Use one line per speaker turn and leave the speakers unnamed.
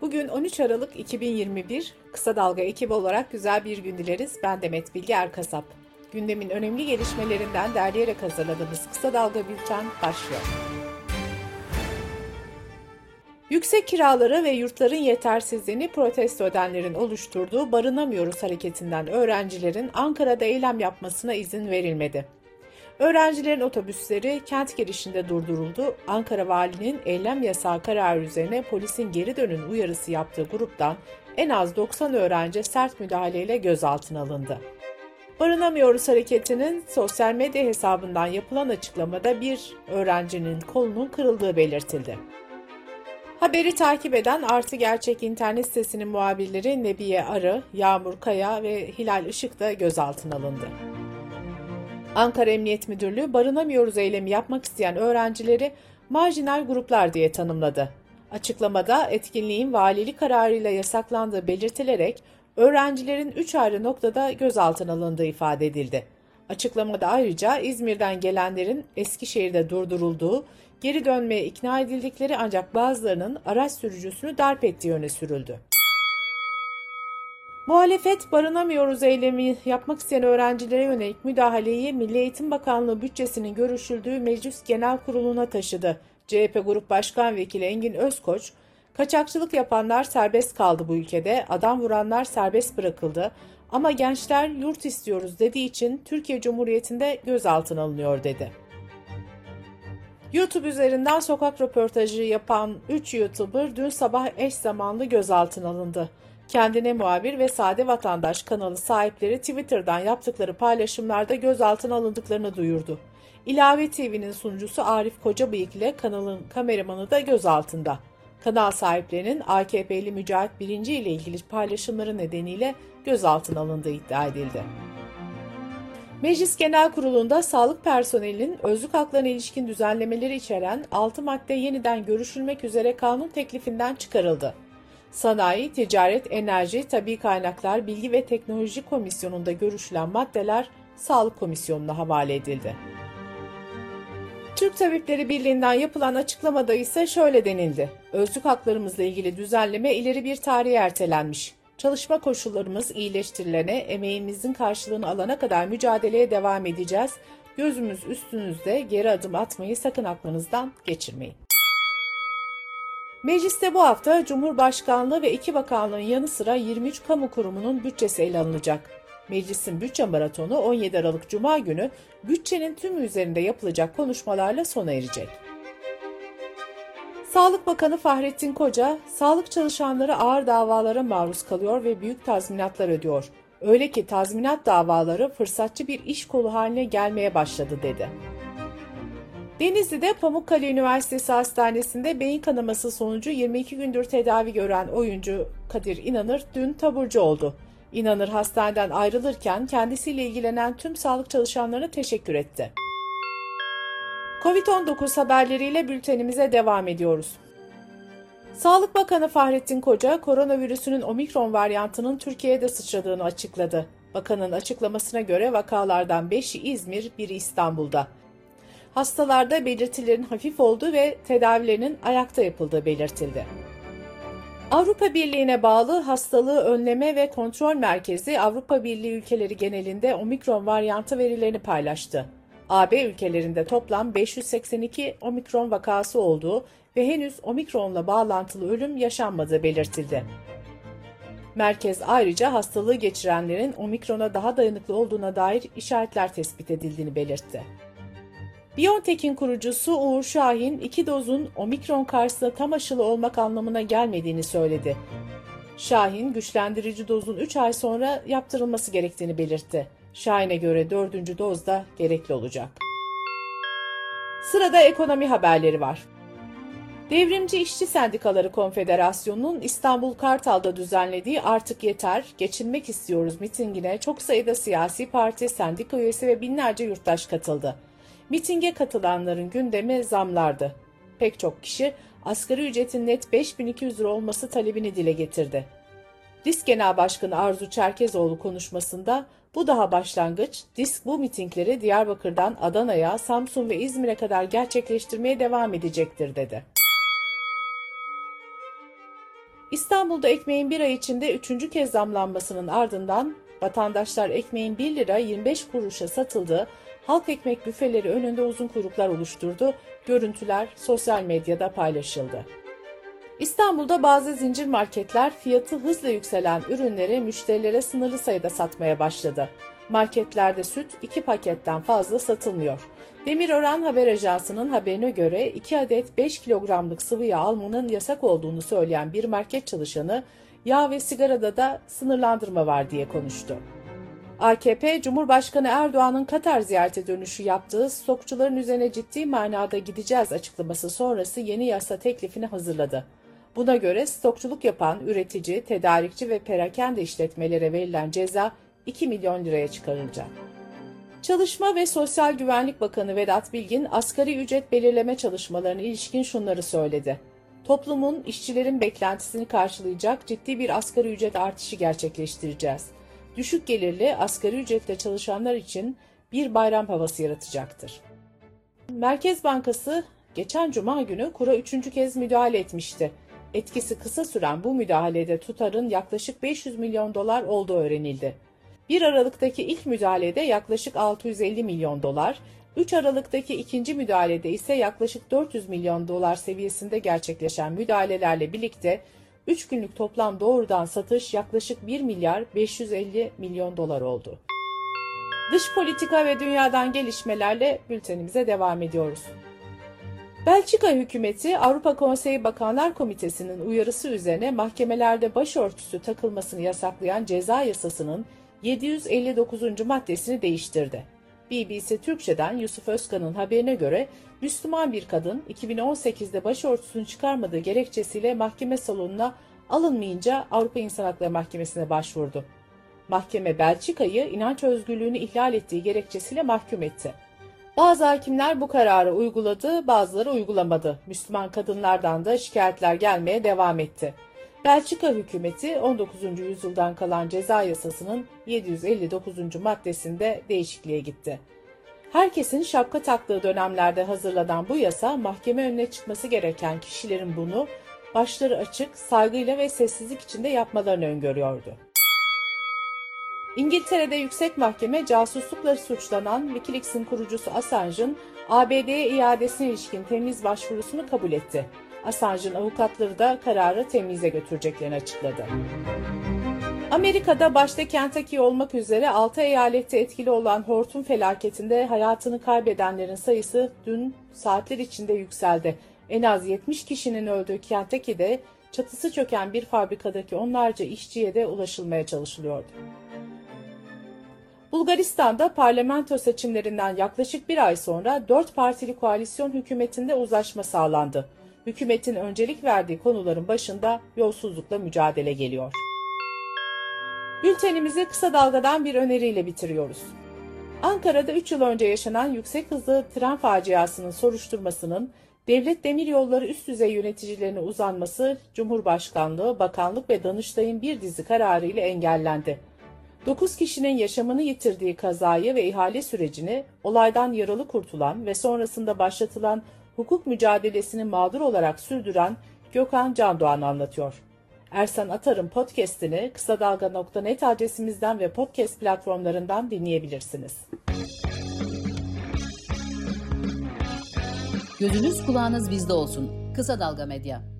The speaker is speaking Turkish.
Bugün 13 Aralık 2021 Kısa Dalga ekibi olarak güzel bir gün dileriz. Ben Demet Bilge Erkasap. Gündemin önemli gelişmelerinden derleyerek hazırladığımız Kısa Dalga Bülten başlıyor. Yüksek kiraları ve yurtların yetersizliğini protesto edenlerin oluşturduğu Barınamıyoruz hareketinden öğrencilerin Ankara'da eylem yapmasına izin verilmedi. Öğrencilerin otobüsleri kent girişinde durduruldu. Ankara Valinin eylem yasağı kararı üzerine polisin geri dönün uyarısı yaptığı gruptan en az 90 öğrenci sert müdahaleyle gözaltına alındı. Barınamıyoruz hareketinin sosyal medya hesabından yapılan açıklamada bir öğrencinin kolunun kırıldığı belirtildi. Haberi takip eden Artı Gerçek internet sitesinin muhabirleri Nebiye Arı, Yağmur Kaya ve Hilal Işık da gözaltına alındı. Ankara Emniyet Müdürlüğü barınamıyoruz eylemi yapmak isteyen öğrencileri marjinal gruplar diye tanımladı. Açıklamada etkinliğin valilik kararıyla yasaklandığı belirtilerek öğrencilerin 3 ayrı noktada gözaltına alındığı ifade edildi. Açıklamada ayrıca İzmir'den gelenlerin Eskişehir'de durdurulduğu, geri dönmeye ikna edildikleri ancak bazılarının araç sürücüsünü darp ettiği öne sürüldü. Muhalefet barınamıyoruz eylemi yapmak isteyen öğrencilere yönelik müdahaleyi Milli Eğitim Bakanlığı bütçesinin görüşüldüğü Meclis Genel Kurulu'na taşıdı. CHP Grup Başkan Vekili Engin Özkoç, kaçakçılık yapanlar serbest kaldı bu ülkede, adam vuranlar serbest bırakıldı ama gençler yurt istiyoruz dediği için Türkiye Cumhuriyeti'nde gözaltına alınıyor dedi. YouTube üzerinden sokak röportajı yapan 3 YouTuber dün sabah eş zamanlı gözaltına alındı. Kendine muhabir ve sade vatandaş kanalı sahipleri Twitter'dan yaptıkları paylaşımlarda gözaltına alındıklarını duyurdu. İlave TV'nin sunucusu Arif Kocabıyık ile kanalın kameramanı da gözaltında. Kanal sahiplerinin AKP'li Mücahit Birinci ile ilgili paylaşımları nedeniyle gözaltına alındığı iddia edildi. Meclis Genel Kurulu'nda sağlık personelinin özlük haklarına ilişkin düzenlemeleri içeren 6 madde yeniden görüşülmek üzere kanun teklifinden çıkarıldı. Sanayi, Ticaret, Enerji, Tabi Kaynaklar, Bilgi ve Teknoloji Komisyonu'nda görüşülen maddeler Sağlık Komisyonu'na havale edildi. Türk Tabipleri Birliği'nden yapılan açıklamada ise şöyle denildi. Özlük haklarımızla ilgili düzenleme ileri bir tarihe ertelenmiş. Çalışma koşullarımız iyileştirilene, emeğimizin karşılığını alana kadar mücadeleye devam edeceğiz. Gözümüz üstünüzde geri adım atmayı sakın aklınızdan geçirmeyin. Mecliste bu hafta Cumhurbaşkanlığı ve iki bakanlığın yanı sıra 23 kamu kurumunun bütçesi ele alınacak. Meclisin bütçe maratonu 17 Aralık Cuma günü bütçenin tümü üzerinde yapılacak konuşmalarla sona erecek. Sağlık Bakanı Fahrettin Koca, sağlık çalışanları ağır davalara maruz kalıyor ve büyük tazminatlar ödüyor. Öyle ki tazminat davaları fırsatçı bir iş kolu haline gelmeye başladı dedi. Denizli'de Pamukkale Üniversitesi Hastanesi'nde beyin kanaması sonucu 22 gündür tedavi gören oyuncu Kadir İnanır dün taburcu oldu. İnanır hastaneden ayrılırken kendisiyle ilgilenen tüm sağlık çalışanlarına teşekkür etti. Covid-19 haberleriyle bültenimize devam ediyoruz. Sağlık Bakanı Fahrettin Koca, koronavirüsünün omikron varyantının Türkiye'de sıçradığını açıkladı. Bakanın açıklamasına göre vakalardan 5'i İzmir, biri İstanbul'da. Hastalarda belirtilerin hafif olduğu ve tedavilerinin ayakta yapıldığı belirtildi. Avrupa Birliği'ne bağlı Hastalığı Önleme ve Kontrol Merkezi Avrupa Birliği ülkeleri genelinde omikron varyantı verilerini paylaştı. AB ülkelerinde toplam 582 omikron vakası olduğu ve henüz omikronla bağlantılı ölüm yaşanmadığı belirtildi. Merkez ayrıca hastalığı geçirenlerin omikrona daha dayanıklı olduğuna dair işaretler tespit edildiğini belirtti. BioNTech'in kurucusu Uğur Şahin, iki dozun omikron karşısında tam aşılı olmak anlamına gelmediğini söyledi. Şahin, güçlendirici dozun 3 ay sonra yaptırılması gerektiğini belirtti. Şahin'e göre dördüncü doz da gerekli olacak. Sırada ekonomi haberleri var. Devrimci İşçi Sendikaları Konfederasyonu'nun İstanbul Kartal'da düzenlediği Artık Yeter, Geçinmek İstiyoruz mitingine çok sayıda siyasi parti, sendika üyesi ve binlerce yurttaş katıldı. Mitinge katılanların gündemi zamlardı. Pek çok kişi asgari ücretin net 5200 lira olması talebini dile getirdi. Disk Genel Başkanı Arzu Çerkezoğlu konuşmasında bu daha başlangıç, Disk bu mitingleri Diyarbakır'dan Adana'ya, Samsun ve İzmir'e kadar gerçekleştirmeye devam edecektir dedi. İstanbul'da ekmeğin bir ay içinde üçüncü kez zamlanmasının ardından vatandaşlar ekmeğin 1 lira 25 kuruşa satıldığı halk ekmek büfeleri önünde uzun kuyruklar oluşturdu. Görüntüler sosyal medyada paylaşıldı. İstanbul'da bazı zincir marketler fiyatı hızla yükselen ürünleri müşterilere sınırlı sayıda satmaya başladı. Marketlerde süt 2 paketten fazla satılmıyor. Demirören Haber Ajansı'nın haberine göre 2 adet 5 kilogramlık sıvı yağ almanın yasak olduğunu söyleyen bir market çalışanı yağ ve sigarada da sınırlandırma var diye konuştu. AKP, Cumhurbaşkanı Erdoğan'ın Katar ziyarete dönüşü yaptığı stokçuların üzerine ciddi manada gideceğiz açıklaması sonrası yeni yasa teklifini hazırladı. Buna göre stokçuluk yapan üretici, tedarikçi ve perakende işletmelere verilen ceza 2 milyon liraya çıkarılacak. Çalışma ve Sosyal Güvenlik Bakanı Vedat Bilgin asgari ücret belirleme çalışmalarına ilişkin şunları söyledi. Toplumun, işçilerin beklentisini karşılayacak ciddi bir asgari ücret artışı gerçekleştireceğiz. Düşük gelirli asgari ücretle çalışanlar için bir bayram havası yaratacaktır. Merkez Bankası geçen cuma günü kura üçüncü kez müdahale etmişti. Etkisi kısa süren bu müdahalede tutarın yaklaşık 500 milyon dolar olduğu öğrenildi. 1 Aralık'taki ilk müdahalede yaklaşık 650 milyon dolar, 3 Aralık'taki ikinci müdahalede ise yaklaşık 400 milyon dolar seviyesinde gerçekleşen müdahalelerle birlikte 3 günlük toplam doğrudan satış yaklaşık 1 milyar 550 milyon dolar oldu. Dış politika ve dünyadan gelişmelerle bültenimize devam ediyoruz. Belçika hükümeti Avrupa Konseyi Bakanlar Komitesi'nin uyarısı üzerine mahkemelerde başörtüsü takılmasını yasaklayan ceza yasasının 759. maddesini değiştirdi. BBC Türkçe'den Yusuf Özkan'ın haberine göre Müslüman bir kadın 2018'de başörtüsünü çıkarmadığı gerekçesiyle mahkeme salonuna alınmayınca Avrupa İnsan Hakları Mahkemesi'ne başvurdu. Mahkeme Belçika'yı inanç özgürlüğünü ihlal ettiği gerekçesiyle mahkum etti. Bazı hakimler bu kararı uyguladı, bazıları uygulamadı. Müslüman kadınlardan da şikayetler gelmeye devam etti. Belçika hükümeti 19. yüzyıldan kalan ceza yasasının 759. maddesinde değişikliğe gitti. Herkesin şapka taktığı dönemlerde hazırlanan bu yasa mahkeme önüne çıkması gereken kişilerin bunu başları açık, saygıyla ve sessizlik içinde yapmalarını öngörüyordu. İngiltere'de yüksek mahkeme casuslukla suçlanan Wikileaks'in kurucusu Assange'ın ABD'ye iadesine ilişkin temiz başvurusunu kabul etti. Assange'ın avukatları da kararı temize götüreceklerini açıkladı. Amerika'da başta Kentucky olmak üzere 6 eyalette etkili olan hortum felaketinde hayatını kaybedenlerin sayısı dün saatler içinde yükseldi. En az 70 kişinin öldüğü Kentucky'de çatısı çöken bir fabrikadaki onlarca işçiye de ulaşılmaya çalışılıyordu. Bulgaristan'da parlamento seçimlerinden yaklaşık bir ay sonra dört partili koalisyon hükümetinde uzlaşma sağlandı. Hükümetin öncelik verdiği konuların başında yolsuzlukla mücadele geliyor. Bültenimizi kısa dalgadan bir öneriyle bitiriyoruz. Ankara'da 3 yıl önce yaşanan yüksek hızlı tren faciasının soruşturmasının devlet demiryolları üst düzey yöneticilerine uzanması Cumhurbaşkanlığı, Bakanlık ve Danıştay'ın bir dizi kararı ile engellendi. 9 kişinin yaşamını yitirdiği kazayı ve ihale sürecini olaydan yaralı kurtulan ve sonrasında başlatılan hukuk mücadelesini mağdur olarak sürdüren Gökhan Candoğan anlatıyor. Ersan Atar'ın podcast'ini kısa dalga.net adresimizden ve podcast platformlarından dinleyebilirsiniz.
Gözünüz kulağınız bizde olsun. Kısa Dalga Medya.